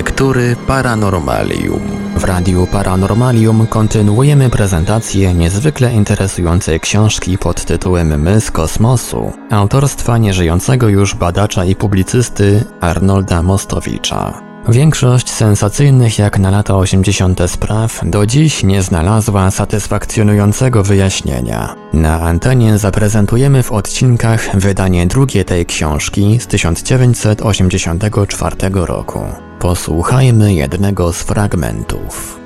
Lektury Paranormalium. W Radiu Paranormalium kontynuujemy prezentację niezwykle interesującej książki pod tytułem My z kosmosu, autorstwa nieżyjącego już badacza i publicysty Arnolda Mostowicza. Większość sensacyjnych jak na lata 80. spraw do dziś nie znalazła satysfakcjonującego wyjaśnienia. Na antenie zaprezentujemy w odcinkach wydanie drugie tej książki z 1984 roku. Posłuchajmy jednego z fragmentów.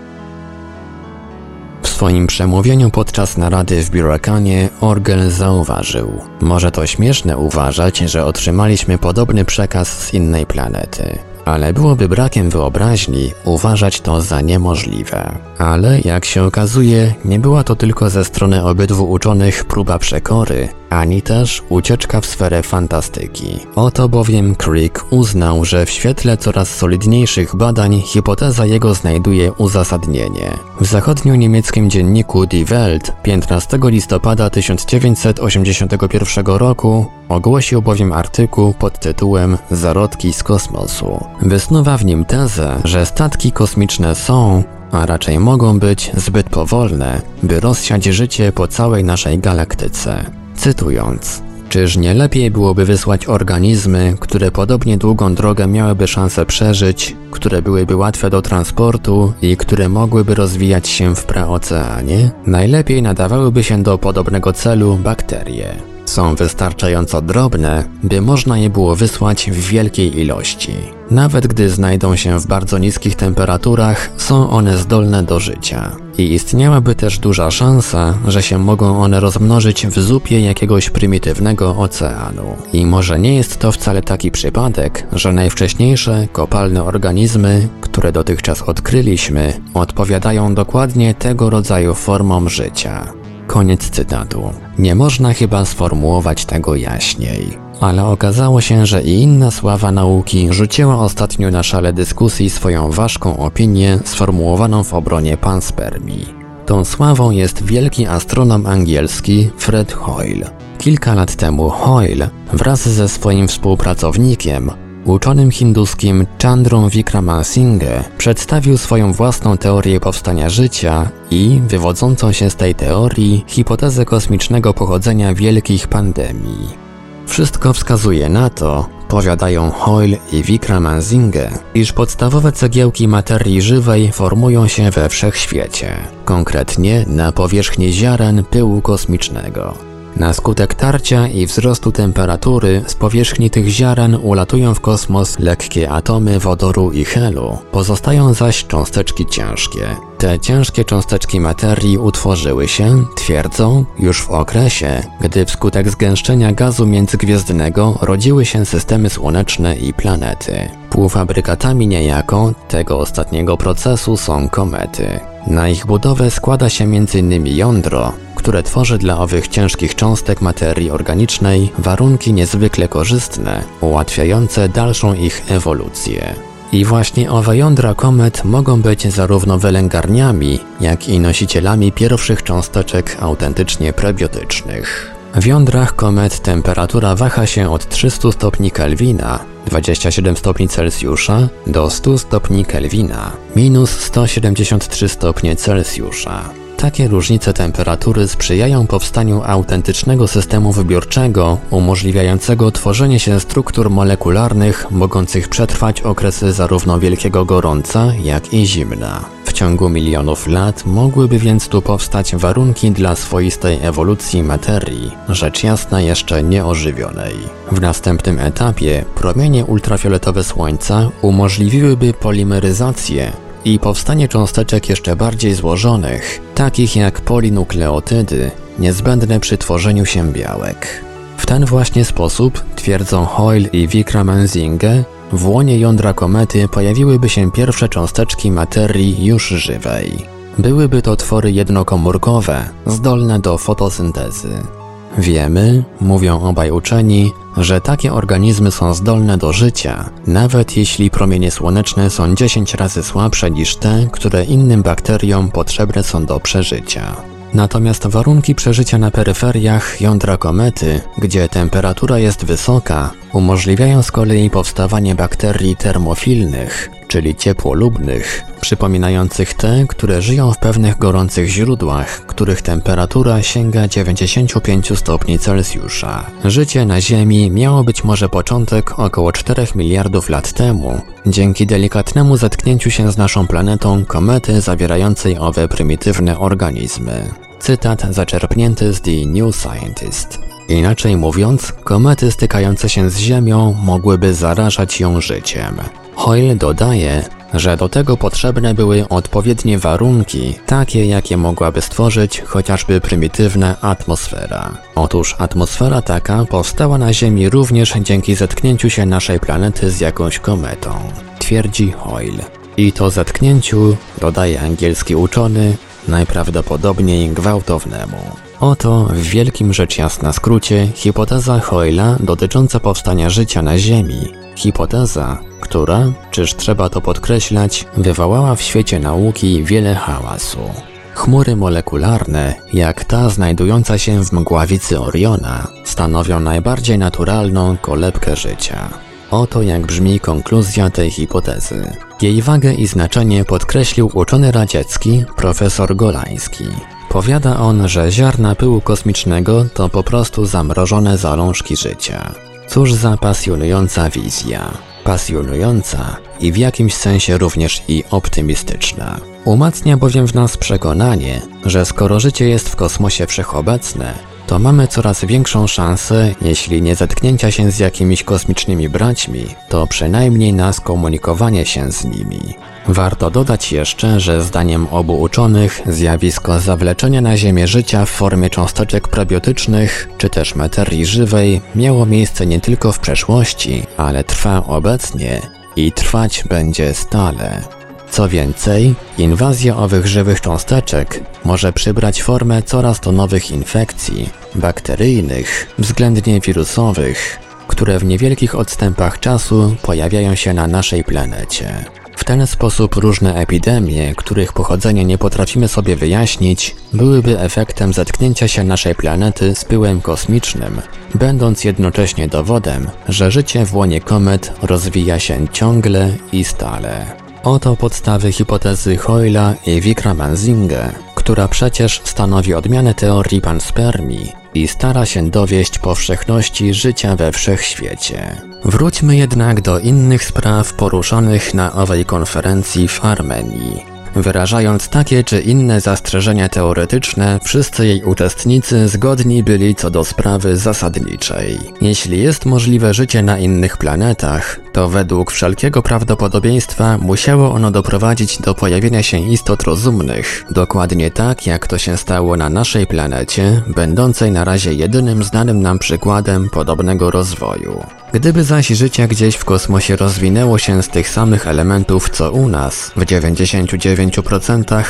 W swoim przemówieniu podczas narady w Birakanie Orgel zauważył: Może to śmieszne uważać, że otrzymaliśmy podobny przekaz z innej planety ale byłoby brakiem wyobraźni uważać to za niemożliwe. Ale jak się okazuje, nie była to tylko ze strony obydwu uczonych próba przekory, ani też ucieczka w sferę fantastyki. Oto bowiem Crick uznał, że w świetle coraz solidniejszych badań hipoteza jego znajduje uzasadnienie. W zachodnio-niemieckim dzienniku Die Welt 15 listopada 1981 roku ogłosił bowiem artykuł pod tytułem Zarodki z kosmosu. Wysnuwa w nim tezę, że statki kosmiczne są, a raczej mogą być zbyt powolne, by rozsiać życie po całej naszej galaktyce. Cytując, Czyż nie lepiej byłoby wysłać organizmy, które podobnie długą drogę miałyby szansę przeżyć, które byłyby łatwe do transportu i które mogłyby rozwijać się w praoceanie? Najlepiej nadawałyby się do podobnego celu bakterie. Są wystarczająco drobne, by można je było wysłać w wielkiej ilości. Nawet gdy znajdą się w bardzo niskich temperaturach, są one zdolne do życia. I istniałaby też duża szansa, że się mogą one rozmnożyć w zupie jakiegoś prymitywnego oceanu. I może nie jest to wcale taki przypadek, że najwcześniejsze kopalne organizmy, które dotychczas odkryliśmy, odpowiadają dokładnie tego rodzaju formom życia. Koniec cytatu. Nie można chyba sformułować tego jaśniej. Ale okazało się, że i inna sława nauki rzuciła ostatnio na szale dyskusji swoją ważką opinię sformułowaną w obronie panspermii. Tą sławą jest wielki astronom angielski Fred Hoyle. Kilka lat temu Hoyle wraz ze swoim współpracownikiem Uczonym hinduskim Chandrą Vikramasinghe przedstawił swoją własną teorię powstania życia i, wywodzącą się z tej teorii, hipotezę kosmicznego pochodzenia wielkich pandemii. Wszystko wskazuje na to, powiadają Hoyle i Vikramasinghe, iż podstawowe cegiełki materii żywej formują się we wszechświecie, konkretnie na powierzchni ziaren pyłu kosmicznego. Na skutek tarcia i wzrostu temperatury z powierzchni tych ziaren ulatują w kosmos lekkie atomy wodoru i helu, pozostają zaś cząsteczki ciężkie. Te ciężkie cząsteczki materii utworzyły się, twierdzą, już w okresie, gdy wskutek zgęszczenia gazu międzygwiezdnego rodziły się systemy słoneczne i planety. Półfabrykatami niejako tego ostatniego procesu są komety. Na ich budowę składa się m.in. jądro, które tworzy dla owych ciężkich cząstek materii organicznej warunki niezwykle korzystne, ułatwiające dalszą ich ewolucję. I właśnie owe jądra komet mogą być zarówno wylęgarniami, jak i nosicielami pierwszych cząsteczek autentycznie prebiotycznych. W jądrach komet temperatura waha się od 300 stopni Kelwina 27 stopni Celsjusza do 100 stopni Kelwina minus 173 stopnie Celsjusza. Takie różnice temperatury sprzyjają powstaniu autentycznego systemu wybiorczego, umożliwiającego tworzenie się struktur molekularnych mogących przetrwać okresy zarówno wielkiego gorąca, jak i zimna. W ciągu milionów lat mogłyby więc tu powstać warunki dla swoistej ewolucji materii, rzecz jasna jeszcze nieożywionej. W następnym etapie promienie ultrafioletowe Słońca umożliwiłyby polimeryzację, i powstanie cząsteczek jeszcze bardziej złożonych, takich jak polinukleotydy, niezbędne przy tworzeniu się białek. W ten właśnie sposób, twierdzą Hoyle i Wickramansinge, w łonie jądra komety pojawiłyby się pierwsze cząsteczki materii już żywej. Byłyby to twory jednokomórkowe, zdolne do fotosyntezy. Wiemy, mówią obaj uczeni, że takie organizmy są zdolne do życia, nawet jeśli promienie słoneczne są 10 razy słabsze niż te, które innym bakteriom potrzebne są do przeżycia. Natomiast warunki przeżycia na peryferiach jądra komety, gdzie temperatura jest wysoka, umożliwiają z kolei powstawanie bakterii termofilnych, czyli ciepłolubnych, przypominających te, które żyją w pewnych gorących źródłach, których temperatura sięga 95 stopni Celsjusza. Życie na Ziemi miało być może początek około 4 miliardów lat temu, dzięki delikatnemu zetknięciu się z naszą planetą komety zawierającej owe prymitywne organizmy. Cytat zaczerpnięty z The New Scientist. Inaczej mówiąc, komety stykające się z Ziemią mogłyby zarażać ją życiem. Hoyle dodaje, że do tego potrzebne były odpowiednie warunki, takie jakie mogłaby stworzyć chociażby prymitywna atmosfera. Otóż atmosfera taka powstała na Ziemi również dzięki zetknięciu się naszej planety z jakąś kometą, twierdzi Hoyle. I to zetknięciu, dodaje angielski uczony, najprawdopodobniej gwałtownemu. Oto w wielkim rzecz jasna skrócie hipoteza Hoyla dotycząca powstania życia na Ziemi. Hipoteza, która, czyż trzeba to podkreślać, wywołała w świecie nauki wiele hałasu. Chmury molekularne, jak ta znajdująca się w mgławicy Oriona, stanowią najbardziej naturalną kolebkę życia. Oto jak brzmi konkluzja tej hipotezy. Jej wagę i znaczenie podkreślił uczony radziecki profesor Golański. Powiada on, że ziarna pyłu kosmicznego to po prostu zamrożone zalążki życia. Cóż za pasjonująca wizja. Pasjonująca i w jakimś sensie również i optymistyczna. Umacnia bowiem w nas przekonanie, że skoro życie jest w kosmosie wszechobecne, to mamy coraz większą szansę, jeśli nie zetknięcia się z jakimiś kosmicznymi braćmi, to przynajmniej na skomunikowanie się z nimi. Warto dodać jeszcze, że zdaniem obu uczonych zjawisko zawleczenia na Ziemię życia w formie cząsteczek probiotycznych czy też materii żywej miało miejsce nie tylko w przeszłości, ale trwa obecnie i trwać będzie stale. Co więcej, inwazja owych żywych cząsteczek może przybrać formę coraz to nowych infekcji, bakteryjnych, względnie wirusowych, które w niewielkich odstępach czasu pojawiają się na naszej planecie. W ten sposób różne epidemie, których pochodzenie nie potrafimy sobie wyjaśnić, byłyby efektem zetknięcia się naszej planety z pyłem kosmicznym, będąc jednocześnie dowodem, że życie w łonie komet rozwija się ciągle i stale. Oto podstawy hipotezy Hoyla i Vikramansinge, która przecież stanowi odmianę teorii panspermii i stara się dowieść powszechności życia we wszechświecie. Wróćmy jednak do innych spraw poruszonych na owej konferencji w Armenii. Wyrażając takie czy inne zastrzeżenia teoretyczne, wszyscy jej uczestnicy zgodni byli co do sprawy zasadniczej. Jeśli jest możliwe życie na innych planetach, to według wszelkiego prawdopodobieństwa musiało ono doprowadzić do pojawienia się istot rozumnych, dokładnie tak jak to się stało na naszej planecie, będącej na razie jedynym znanym nam przykładem podobnego rozwoju. Gdyby zaś życie gdzieś w kosmosie rozwinęło się z tych samych elementów co u nas, w 99%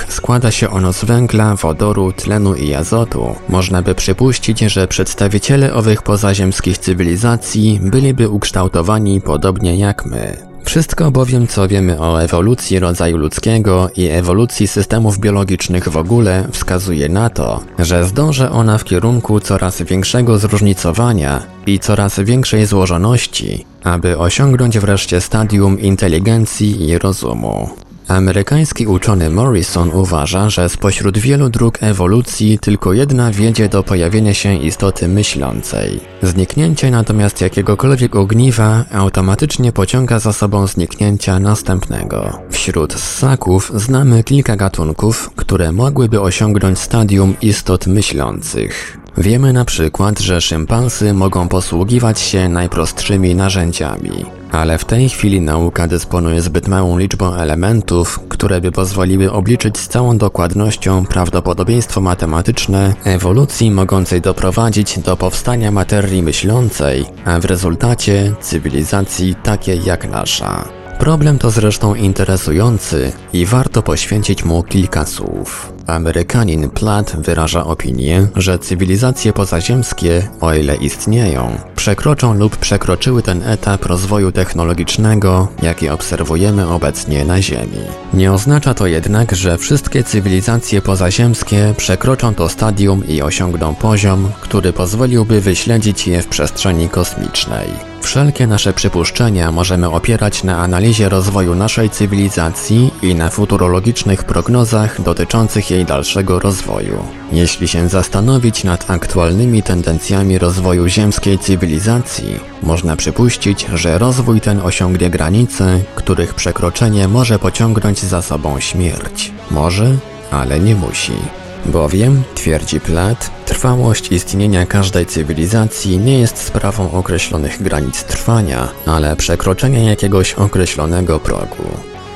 składa się ono z węgla, wodoru, tlenu i azotu, można by przypuścić, że przedstawiciele owych pozaziemskich cywilizacji byliby ukształtowani podobnie jak my. Wszystko bowiem, co wiemy o ewolucji rodzaju ludzkiego i ewolucji systemów biologicznych w ogóle, wskazuje na to, że zdąży ona w kierunku coraz większego zróżnicowania i coraz większej złożoności, aby osiągnąć wreszcie stadium inteligencji i rozumu. Amerykański uczony Morrison uważa, że spośród wielu dróg ewolucji tylko jedna wiedzie do pojawienia się istoty myślącej. Zniknięcie natomiast jakiegokolwiek ogniwa automatycznie pociąga za sobą zniknięcia następnego. Wśród ssaków znamy kilka gatunków, które mogłyby osiągnąć stadium istot myślących. Wiemy na przykład, że szympansy mogą posługiwać się najprostszymi narzędziami, ale w tej chwili nauka dysponuje zbyt małą liczbą elementów, które by pozwoliły obliczyć z całą dokładnością prawdopodobieństwo matematyczne ewolucji mogącej doprowadzić do powstania materii myślącej, a w rezultacie cywilizacji takiej jak nasza. Problem to zresztą interesujący i warto poświęcić mu kilka słów. Amerykanin Platt wyraża opinię, że cywilizacje pozaziemskie, o ile istnieją, przekroczą lub przekroczyły ten etap rozwoju technologicznego, jaki obserwujemy obecnie na Ziemi. Nie oznacza to jednak, że wszystkie cywilizacje pozaziemskie przekroczą to stadium i osiągną poziom, który pozwoliłby wyśledzić je w przestrzeni kosmicznej. Wszelkie nasze przypuszczenia możemy opierać na analizie rozwoju naszej cywilizacji i na futurologicznych prognozach dotyczących jej dalszego rozwoju. Jeśli się zastanowić nad aktualnymi tendencjami rozwoju ziemskiej cywilizacji, można przypuścić, że rozwój ten osiągnie granice, których przekroczenie może pociągnąć za sobą śmierć. Może, ale nie musi. Bowiem, twierdzi Platt, trwałość istnienia każdej cywilizacji nie jest sprawą określonych granic trwania, ale przekroczenia jakiegoś określonego progu.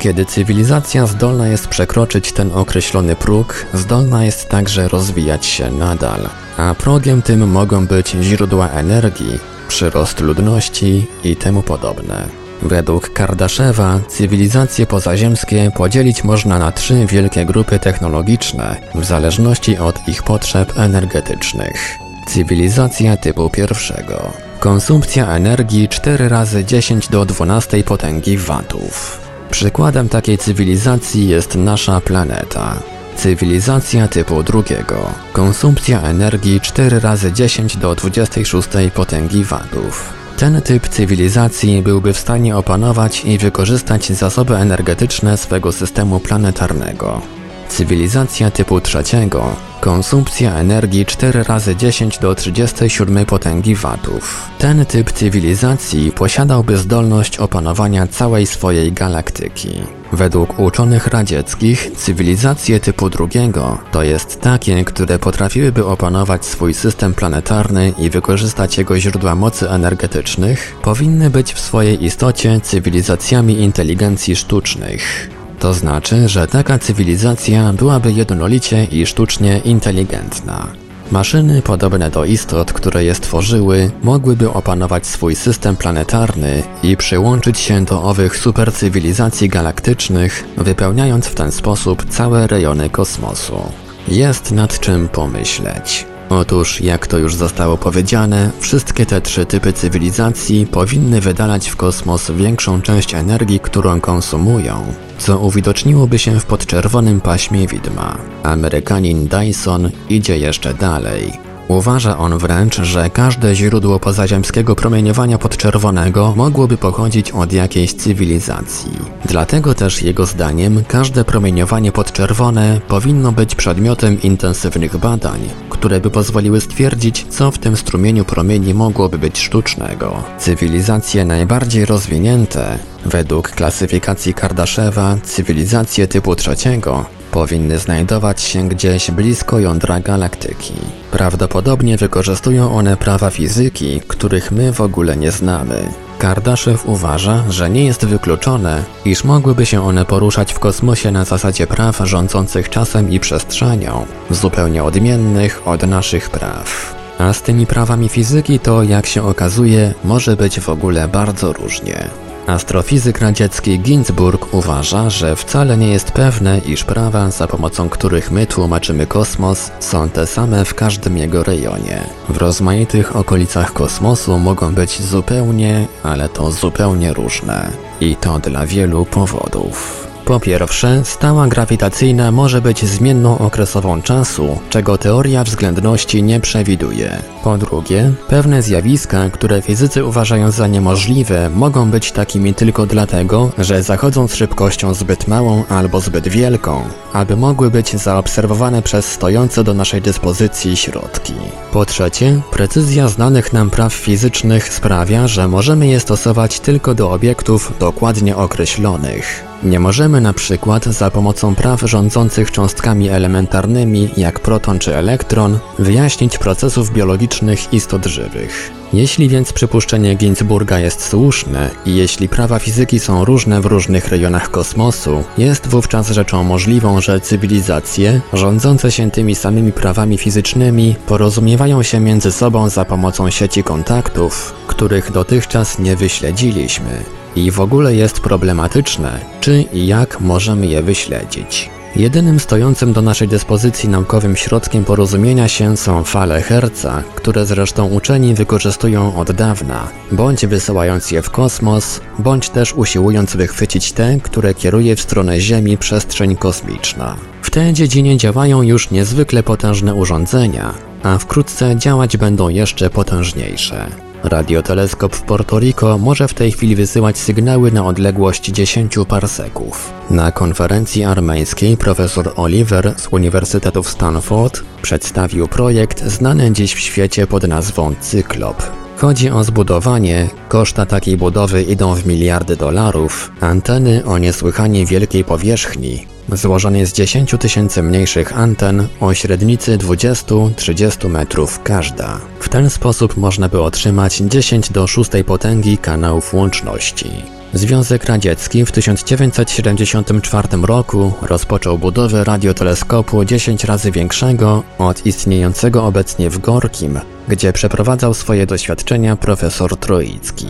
Kiedy cywilizacja zdolna jest przekroczyć ten określony próg, zdolna jest także rozwijać się nadal, a progiem tym mogą być źródła energii, przyrost ludności i temu podobne. Według Kardaszewa cywilizacje pozaziemskie podzielić można na trzy wielkie grupy technologiczne w zależności od ich potrzeb energetycznych. Cywilizacja typu pierwszego. Konsumpcja energii 4 razy 10 do 12 potęgi watów. Przykładem takiej cywilizacji jest nasza planeta. Cywilizacja typu drugiego. Konsumpcja energii 4 razy 10 do 26 potęgi watów. Ten typ cywilizacji byłby w stanie opanować i wykorzystać zasoby energetyczne swego systemu planetarnego. Cywilizacja typu trzeciego. Konsumpcja energii 4 razy 10 do 37 potęgi watów. Ten typ cywilizacji posiadałby zdolność opanowania całej swojej galaktyki. Według uczonych radzieckich cywilizacje typu drugiego to jest takie, które potrafiłyby opanować swój system planetarny i wykorzystać jego źródła mocy energetycznych, powinny być w swojej istocie cywilizacjami inteligencji sztucznych. To znaczy, że taka cywilizacja byłaby jednolicie i sztucznie inteligentna. Maszyny podobne do istot, które je stworzyły, mogłyby opanować swój system planetarny i przyłączyć się do owych supercywilizacji galaktycznych, wypełniając w ten sposób całe rejony kosmosu. Jest nad czym pomyśleć. Otóż, jak to już zostało powiedziane, wszystkie te trzy typy cywilizacji powinny wydalać w kosmos większą część energii, którą konsumują, co uwidoczniłoby się w podczerwonym paśmie widma. Amerykanin Dyson idzie jeszcze dalej. Uważa on wręcz, że każde źródło pozaziemskiego promieniowania podczerwonego mogłoby pochodzić od jakiejś cywilizacji. Dlatego też jego zdaniem każde promieniowanie podczerwone powinno być przedmiotem intensywnych badań, które by pozwoliły stwierdzić, co w tym strumieniu promieni mogłoby być sztucznego. Cywilizacje najbardziej rozwinięte, według klasyfikacji Kardaszewa, cywilizacje typu trzeciego powinny znajdować się gdzieś blisko jądra galaktyki. Prawdopodobnie wykorzystują one prawa fizyki, których my w ogóle nie znamy. Kardaszew uważa, że nie jest wykluczone, iż mogłyby się one poruszać w kosmosie na zasadzie praw rządzących czasem i przestrzenią, zupełnie odmiennych od naszych praw. A z tymi prawami fizyki to, jak się okazuje, może być w ogóle bardzo różnie. Astrofizyk radziecki Ginzburg uważa, że wcale nie jest pewne, iż prawa, za pomocą których my tłumaczymy kosmos, są te same w każdym jego rejonie. W rozmaitych okolicach kosmosu mogą być zupełnie, ale to zupełnie różne. I to dla wielu powodów. Po pierwsze, stała grawitacyjna może być zmienną okresową czasu, czego teoria względności nie przewiduje. Po drugie, pewne zjawiska, które fizycy uważają za niemożliwe, mogą być takimi tylko dlatego, że zachodzą z szybkością zbyt małą albo zbyt wielką, aby mogły być zaobserwowane przez stojące do naszej dyspozycji środki. Po trzecie, precyzja znanych nam praw fizycznych sprawia, że możemy je stosować tylko do obiektów dokładnie określonych. Nie możemy na przykład za pomocą praw rządzących cząstkami elementarnymi jak proton czy elektron wyjaśnić procesów biologicznych istot żywych. Jeśli więc przypuszczenie Ginzburga jest słuszne i jeśli prawa fizyki są różne w różnych rejonach kosmosu, jest wówczas rzeczą możliwą, że cywilizacje, rządzące się tymi samymi prawami fizycznymi, porozumiewają się między sobą za pomocą sieci kontaktów, których dotychczas nie wyśledziliśmy. I w ogóle jest problematyczne, czy i jak możemy je wyśledzić. Jedynym stojącym do naszej dyspozycji naukowym środkiem porozumienia się są fale Herca, które zresztą uczeni wykorzystują od dawna, bądź wysyłając je w kosmos, bądź też usiłując wychwycić te, które kieruje w stronę Ziemi przestrzeń kosmiczna. W tej dziedzinie działają już niezwykle potężne urządzenia, a wkrótce działać będą jeszcze potężniejsze. Radioteleskop w Porto Rico może w tej chwili wysyłać sygnały na odległość 10 parseków. Na konferencji armeńskiej profesor Oliver z Uniwersytetu w Stanford przedstawił projekt znany dziś w świecie pod nazwą Cyklop. Chodzi o zbudowanie, koszta takiej budowy idą w miliardy dolarów, anteny o niesłychanie wielkiej powierzchni, złożonej z 10 tysięcy mniejszych anten o średnicy 20-30 metrów każda. W ten sposób można by otrzymać 10 do 6 potęgi kanałów łączności. Związek Radziecki w 1974 roku rozpoczął budowę radioteleskopu 10 razy większego od istniejącego obecnie w Gorkim, gdzie przeprowadzał swoje doświadczenia profesor Troicki.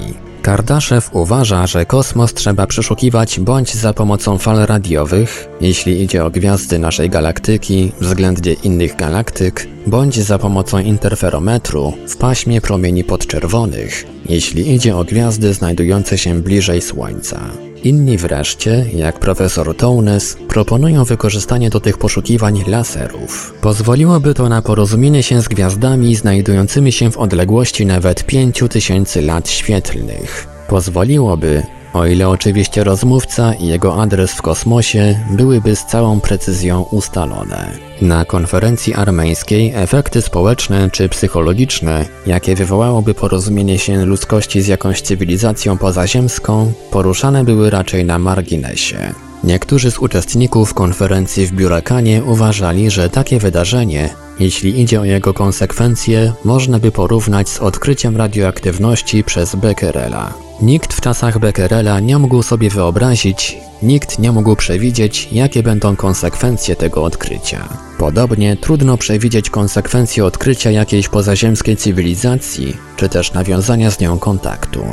Kardaszew uważa, że kosmos trzeba przeszukiwać bądź za pomocą fal radiowych, jeśli idzie o gwiazdy naszej galaktyki względnie innych galaktyk, bądź za pomocą interferometru w paśmie promieni podczerwonych, jeśli idzie o gwiazdy znajdujące się bliżej Słońca. Inni wreszcie, jak profesor Townes, proponują wykorzystanie do tych poszukiwań laserów. Pozwoliłoby to na porozumienie się z gwiazdami znajdującymi się w odległości nawet 5000 lat świetlnych. Pozwoliłoby, o ile oczywiście rozmówca i jego adres w kosmosie byłyby z całą precyzją ustalone. Na konferencji armeńskiej efekty społeczne czy psychologiczne, jakie wywołałoby porozumienie się ludzkości z jakąś cywilizacją pozaziemską, poruszane były raczej na marginesie. Niektórzy z uczestników konferencji w Biurakanie uważali, że takie wydarzenie, jeśli idzie o jego konsekwencje, można by porównać z odkryciem radioaktywności przez Becquerela. Nikt w czasach Becquerela nie mógł sobie wyobrazić, nikt nie mógł przewidzieć, jakie będą konsekwencje tego odkrycia. Podobnie trudno przewidzieć konsekwencje odkrycia jakiejś pozaziemskiej cywilizacji, czy też nawiązania z nią kontaktu.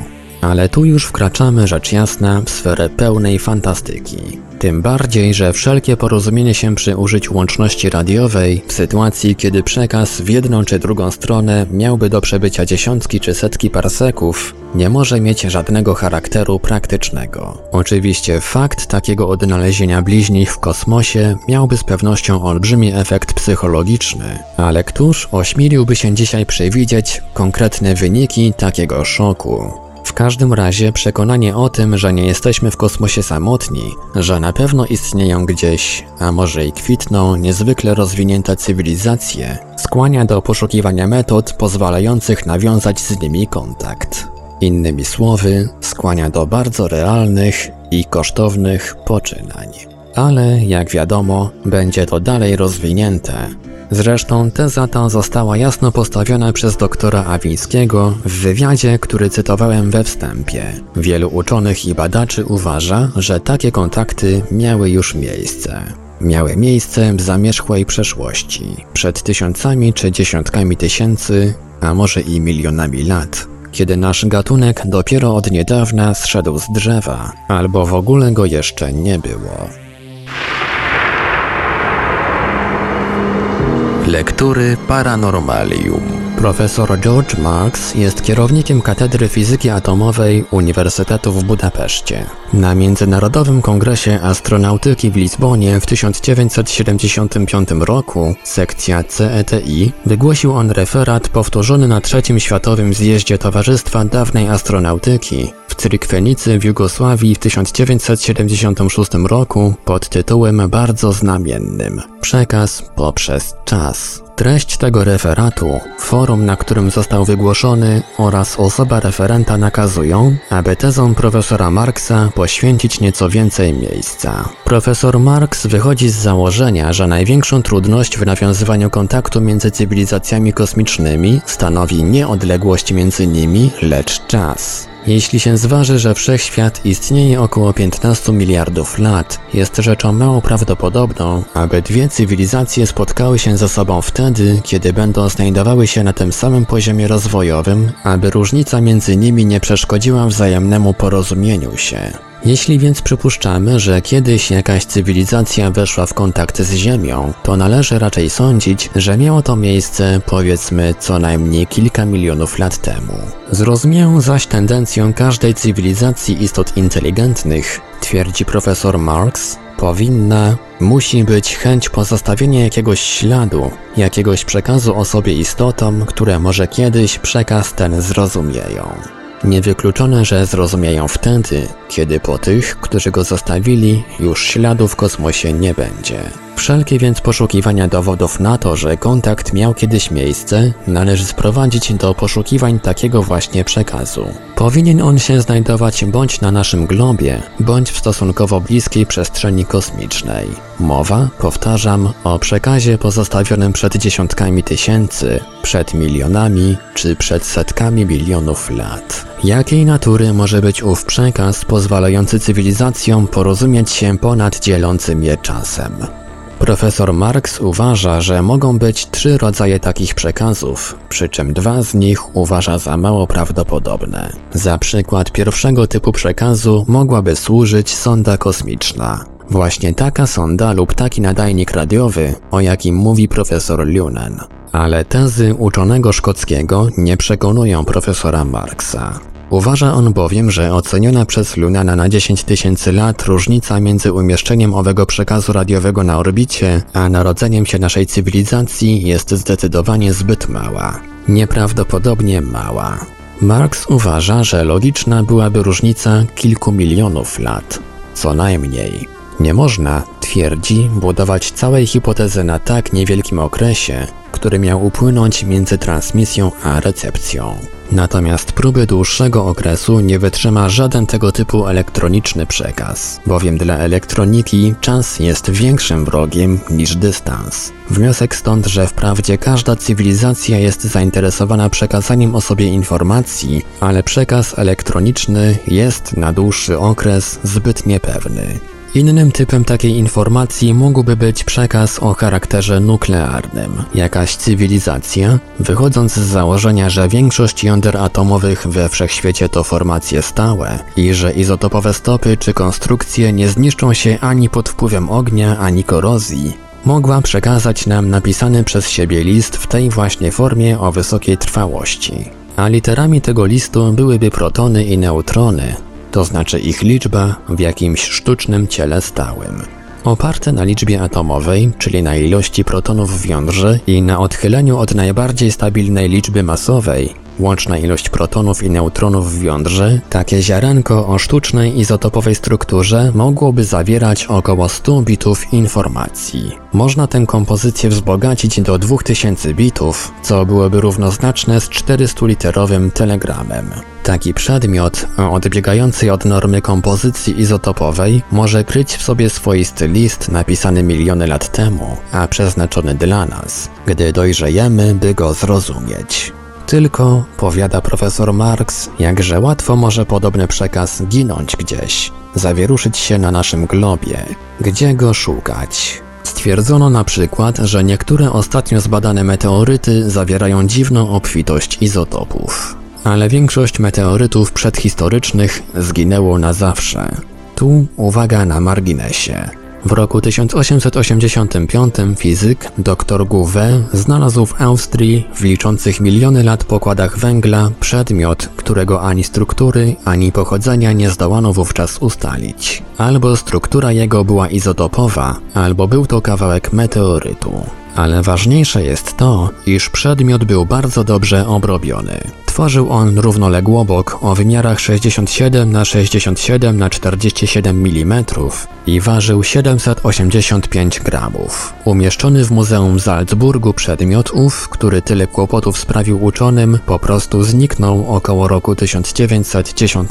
Ale tu już wkraczamy rzecz jasna w sferę pełnej fantastyki. Tym bardziej, że wszelkie porozumienie się przy użyciu łączności radiowej w sytuacji, kiedy przekaz w jedną czy drugą stronę miałby do przebycia dziesiątki czy setki parseków, nie może mieć żadnego charakteru praktycznego. Oczywiście fakt takiego odnalezienia bliźnich w kosmosie miałby z pewnością olbrzymi efekt psychologiczny, ale któż ośmieliłby się dzisiaj przewidzieć konkretne wyniki takiego szoku? Każdym razie przekonanie o tym, że nie jesteśmy w kosmosie samotni, że na pewno istnieją gdzieś, a może i kwitną, niezwykle rozwinięte cywilizacje, skłania do poszukiwania metod pozwalających nawiązać z nimi kontakt. Innymi słowy, skłania do bardzo realnych i kosztownych poczynań. Ale, jak wiadomo, będzie to dalej rozwinięte, Zresztą teza ta została jasno postawiona przez doktora Awińskiego w wywiadzie, który cytowałem we wstępie. Wielu uczonych i badaczy uważa, że takie kontakty miały już miejsce. Miały miejsce w zamierzchłej przeszłości, przed tysiącami czy dziesiątkami tysięcy, a może i milionami lat, kiedy nasz gatunek dopiero od niedawna zszedł z drzewa, albo w ogóle go jeszcze nie było. Lektury Paranormalium. Profesor George Marks jest kierownikiem Katedry Fizyki Atomowej Uniwersytetu w Budapeszcie. Na Międzynarodowym Kongresie Astronautyki w Lizbonie w 1975 roku sekcja CETI wygłosił on referat powtórzony na trzecim Światowym Zjeździe Towarzystwa Dawnej Astronautyki w Cyrykwenicy w Jugosławii w 1976 roku pod tytułem bardzo znamiennym Przekaz poprzez czas. Treść tego referatu, forum, na którym został wygłoszony oraz osoba referenta nakazują, aby tezom profesora Marksa poświęcić nieco więcej miejsca. Profesor Marks wychodzi z założenia, że największą trudność w nawiązywaniu kontaktu między cywilizacjami kosmicznymi stanowi nie odległość między nimi, lecz czas. Jeśli się zważy, że wszechświat istnieje około 15 miliardów lat, jest rzeczą mało prawdopodobną, aby dwie cywilizacje spotkały się ze sobą wtedy, kiedy będą znajdowały się na tym samym poziomie rozwojowym, aby różnica między nimi nie przeszkodziła wzajemnemu porozumieniu się. Jeśli więc przypuszczamy, że kiedyś jakaś cywilizacja weszła w kontakt z Ziemią, to należy raczej sądzić, że miało to miejsce powiedzmy co najmniej kilka milionów lat temu. Zrozumiałą zaś tendencją każdej cywilizacji istot inteligentnych, twierdzi profesor Marx, powinna, musi być chęć pozostawienia jakiegoś śladu, jakiegoś przekazu o sobie istotom, które może kiedyś przekaz ten zrozumieją. Niewykluczone, że zrozumieją wtedy, kiedy po tych, którzy go zostawili, już śladu w kosmosie nie będzie. Wszelkie więc poszukiwania dowodów na to, że kontakt miał kiedyś miejsce, należy sprowadzić do poszukiwań takiego właśnie przekazu. Powinien on się znajdować bądź na naszym globie, bądź w stosunkowo bliskiej przestrzeni kosmicznej. Mowa, powtarzam, o przekazie pozostawionym przed dziesiątkami tysięcy, przed milionami czy przed setkami milionów lat. Jakiej natury może być ów przekaz pozwalający cywilizacjom porozumieć się ponad dzielącym je czasem? Profesor Marx uważa, że mogą być trzy rodzaje takich przekazów, przy czym dwa z nich uważa za mało prawdopodobne. Za przykład pierwszego typu przekazu mogłaby służyć sonda kosmiczna. Właśnie taka sonda lub taki nadajnik radiowy, o jakim mówi profesor Lunen. Ale tezy uczonego szkockiego nie przekonują profesora Marksa. Uważa on bowiem, że oceniona przez Lunana na 10 tysięcy lat różnica między umieszczeniem owego przekazu radiowego na orbicie, a narodzeniem się naszej cywilizacji jest zdecydowanie zbyt mała. Nieprawdopodobnie mała. Marx uważa, że logiczna byłaby różnica kilku milionów lat, co najmniej. Nie można, twierdzi, budować całej hipotezy na tak niewielkim okresie, który miał upłynąć między transmisją a recepcją. Natomiast próby dłuższego okresu nie wytrzyma żaden tego typu elektroniczny przekaz, bowiem dla elektroniki czas jest większym wrogiem niż dystans. Wniosek stąd, że wprawdzie każda cywilizacja jest zainteresowana przekazaniem o sobie informacji, ale przekaz elektroniczny jest na dłuższy okres zbyt niepewny. Innym typem takiej informacji mógłby być przekaz o charakterze nuklearnym. Jakaś cywilizacja, wychodząc z założenia, że większość jąder atomowych we wszechświecie to formacje stałe i że izotopowe stopy czy konstrukcje nie zniszczą się ani pod wpływem ognia, ani korozji, mogła przekazać nam napisany przez siebie list w tej właśnie formie o wysokiej trwałości. A literami tego listu byłyby protony i neutrony, to znaczy ich liczba w jakimś sztucznym ciele stałym. Oparte na liczbie atomowej, czyli na ilości protonów w jądrze i na odchyleniu od najbardziej stabilnej liczby masowej, Łączna ilość protonów i neutronów w jądrze, takie ziarenko o sztucznej izotopowej strukturze mogłoby zawierać około 100 bitów informacji. Można tę kompozycję wzbogacić do 2000 bitów, co byłoby równoznaczne z 400-literowym telegramem. Taki przedmiot o odbiegającej od normy kompozycji izotopowej może kryć w sobie swoisty list napisany miliony lat temu, a przeznaczony dla nas, gdy dojrzejemy, by go zrozumieć. Tylko, powiada profesor Marx, jakże łatwo może podobny przekaz ginąć gdzieś, zawieruszyć się na naszym globie. Gdzie go szukać? Stwierdzono na przykład, że niektóre ostatnio zbadane meteoryty zawierają dziwną obfitość izotopów. Ale większość meteorytów przedhistorycznych zginęło na zawsze. Tu uwaga na marginesie. W roku 1885 fizyk dr Gouvet znalazł w Austrii w liczących miliony lat pokładach węgla przedmiot, którego ani struktury, ani pochodzenia nie zdołano wówczas ustalić. Albo struktura jego była izotopowa, albo był to kawałek meteorytu. Ale ważniejsze jest to, iż przedmiot był bardzo dobrze obrobiony. Tworzył on równoległobok o wymiarach 67 na 67 na 47 mm i ważył 785 gramów. Umieszczony w Muzeum Salzburgu przedmiot ów, który tyle kłopotów sprawił uczonym, po prostu zniknął około roku 1910.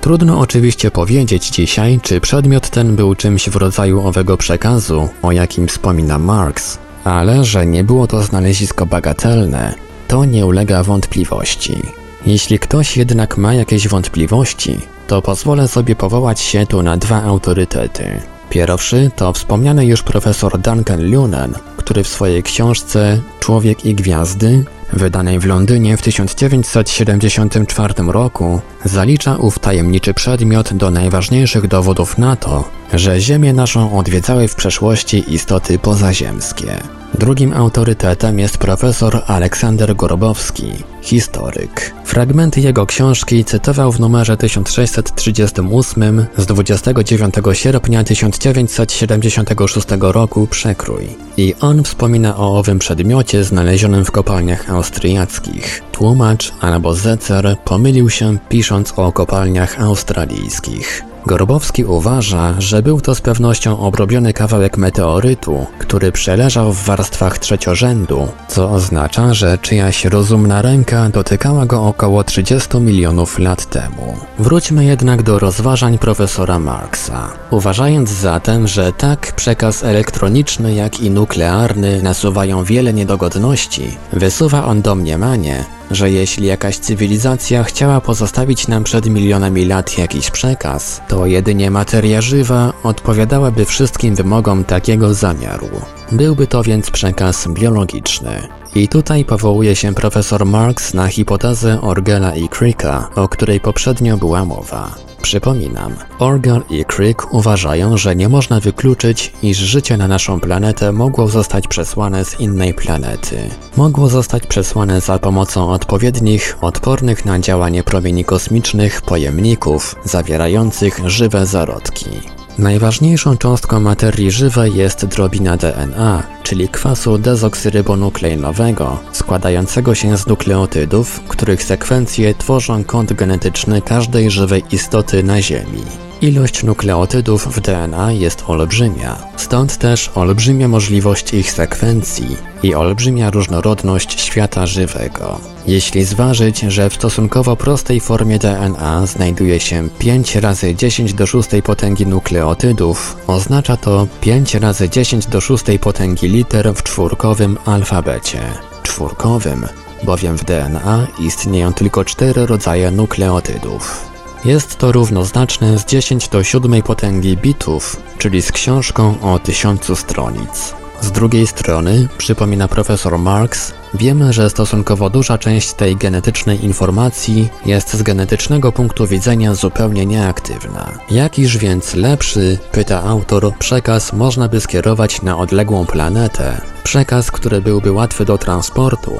Trudno oczywiście powiedzieć dzisiaj, czy przedmiot ten był czymś w rodzaju owego przekazu, o jakim wspomina Marx, ale że nie było to znalezisko bagatelne, to nie ulega wątpliwości. Jeśli ktoś jednak ma jakieś wątpliwości, to pozwolę sobie powołać się tu na dwa autorytety. Pierwszy to wspomniany już profesor Duncan Lunan, który w swojej książce Człowiek i Gwiazdy wydanej w Londynie w 1974 roku, zalicza ów tajemniczy przedmiot do najważniejszych dowodów na to, że Ziemię naszą odwiedzały w przeszłości istoty pozaziemskie. Drugim autorytetem jest profesor Aleksander Gorbowski, historyk. Fragmenty jego książki cytował w numerze 1638 z 29 sierpnia 1976 roku przekrój. I on wspomina o owym przedmiocie znalezionym w kopalniach austriackich. Tłumacz albo zecer pomylił się pisząc o kopalniach australijskich. Gorbowski uważa, że był to z pewnością obrobiony kawałek meteorytu, który przeleżał w warstwach trzeciorzędu, co oznacza, że czyjaś rozumna ręka dotykała go około 30 milionów lat temu. Wróćmy jednak do rozważań profesora Marksa. Uważając zatem, że tak przekaz elektroniczny, jak i nuklearny nasuwają wiele niedogodności, wysuwa on domniemanie, że jeśli jakaś cywilizacja chciała pozostawić nam przed milionami lat jakiś przekaz, to jedynie materia żywa odpowiadałaby wszystkim wymogom takiego zamiaru. Byłby to więc przekaz biologiczny. I tutaj powołuje się profesor Marx na hipotezę Orgela i Cricka, o której poprzednio była mowa. Przypominam, Orgel i Crick uważają, że nie można wykluczyć, iż życie na naszą planetę mogło zostać przesłane z innej planety. Mogło zostać przesłane za pomocą odpowiednich, odpornych na działanie promieni kosmicznych pojemników zawierających żywe zarodki. Najważniejszą cząstką materii żywej jest drobina DNA, czyli kwasu dezoksyrybonukleinowego, składającego się z nukleotydów, których sekwencje tworzą kod genetyczny każdej żywej istoty na Ziemi. Ilość nukleotydów w DNA jest olbrzymia, stąd też olbrzymia możliwość ich sekwencji i olbrzymia różnorodność świata żywego. Jeśli zważyć, że w stosunkowo prostej formie DNA znajduje się 5 razy 10 do 6 potęgi nukleotydów, oznacza to 5 razy 10 do 6 potęgi liter w czwórkowym alfabecie. Czwórkowym, bowiem w DNA istnieją tylko cztery rodzaje nukleotydów. Jest to równoznaczne z 10 do 7 potęgi bitów, czyli z książką o tysiącu stronic. Z drugiej strony, przypomina profesor Marx, wiemy, że stosunkowo duża część tej genetycznej informacji jest z genetycznego punktu widzenia zupełnie nieaktywna. Jakiż więc lepszy, pyta autor, przekaz można by skierować na odległą planetę? Przekaz, który byłby łatwy do transportu,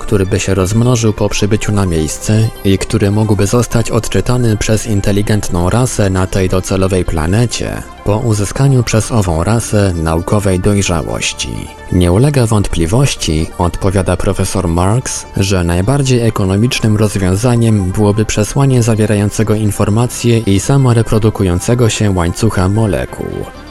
który by się rozmnożył po przybyciu na miejsce i który mógłby zostać odczytany przez inteligentną rasę na tej docelowej planecie po uzyskaniu przez ową rasę naukowej dojrzałości. Nie ulega wątpliwości, odpowiada profesor Marx, że najbardziej ekonomicznym rozwiązaniem byłoby przesłanie zawierającego informacje i samoreprodukującego się łańcucha molekuł.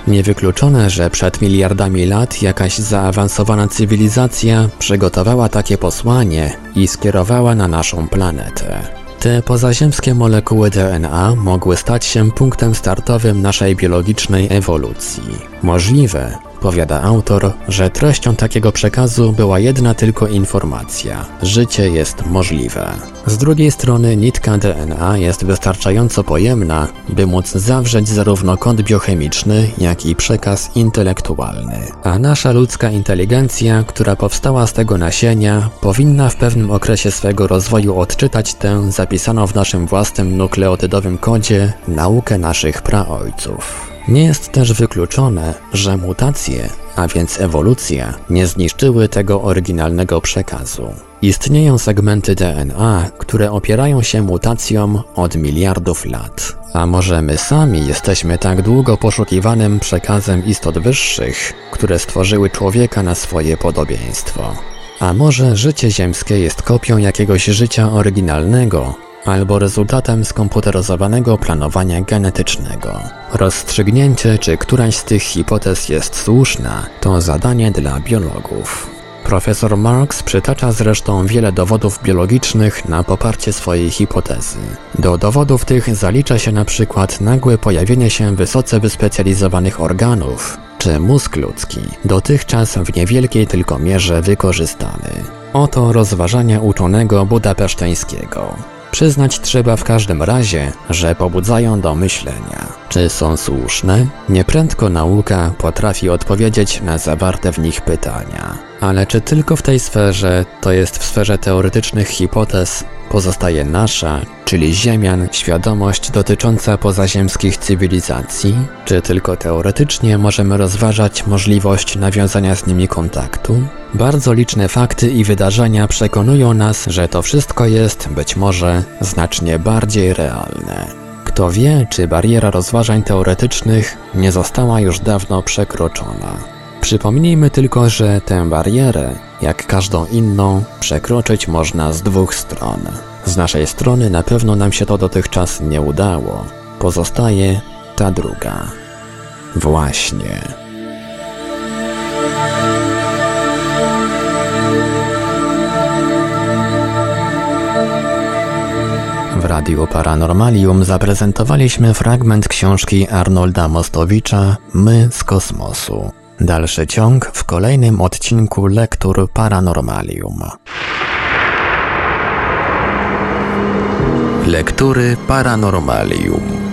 Niewykluczone, że przed miliardami lat jakaś zaawansowana cywilizacja przygotowała takie posłanie i skierowała na naszą planetę. Te pozaziemskie molekuły DNA mogły stać się punktem startowym naszej biologicznej ewolucji. Możliwe, Powiada autor, że treścią takiego przekazu była jedna tylko informacja: życie jest możliwe. Z drugiej strony nitka DNA jest wystarczająco pojemna, by móc zawrzeć zarówno kod biochemiczny, jak i przekaz intelektualny. A nasza ludzka inteligencja, która powstała z tego nasienia, powinna w pewnym okresie swego rozwoju odczytać tę zapisaną w naszym własnym nukleotydowym kodzie naukę naszych praojców. Nie jest też wykluczone, że mutacje, a więc ewolucja, nie zniszczyły tego oryginalnego przekazu. Istnieją segmenty DNA, które opierają się mutacjom od miliardów lat. A może my sami jesteśmy tak długo poszukiwanym przekazem istot wyższych, które stworzyły człowieka na swoje podobieństwo? A może życie ziemskie jest kopią jakiegoś życia oryginalnego, albo rezultatem skomputeryzowanego planowania genetycznego. Rozstrzygnięcie, czy któraś z tych hipotez jest słuszna, to zadanie dla biologów. Profesor Marx przytacza zresztą wiele dowodów biologicznych na poparcie swojej hipotezy. Do dowodów tych zalicza się na przykład nagłe pojawienie się wysoce wyspecjalizowanych organów, czy mózg ludzki, dotychczas w niewielkiej tylko mierze wykorzystany. Oto rozważania uczonego budapeszteńskiego. Przyznać trzeba w każdym razie, że pobudzają do myślenia. Czy są słuszne? Nieprędko nauka potrafi odpowiedzieć na zawarte w nich pytania. Ale czy tylko w tej sferze, to jest w sferze teoretycznych hipotez, pozostaje nasza, czyli Ziemian, świadomość dotycząca pozaziemskich cywilizacji? Czy tylko teoretycznie możemy rozważać możliwość nawiązania z nimi kontaktu? Bardzo liczne fakty i wydarzenia przekonują nas, że to wszystko jest, być może, znacznie bardziej realne. Kto wie, czy bariera rozważań teoretycznych nie została już dawno przekroczona. Przypomnijmy tylko, że tę barierę, jak każdą inną, przekroczyć można z dwóch stron. Z naszej strony na pewno nam się to dotychczas nie udało. Pozostaje ta druga. Właśnie. Radiu Paranormalium zaprezentowaliśmy fragment książki Arnolda Mostowicza My z kosmosu. Dalszy ciąg w kolejnym odcinku Lektur Paranormalium. Lektury Paranormalium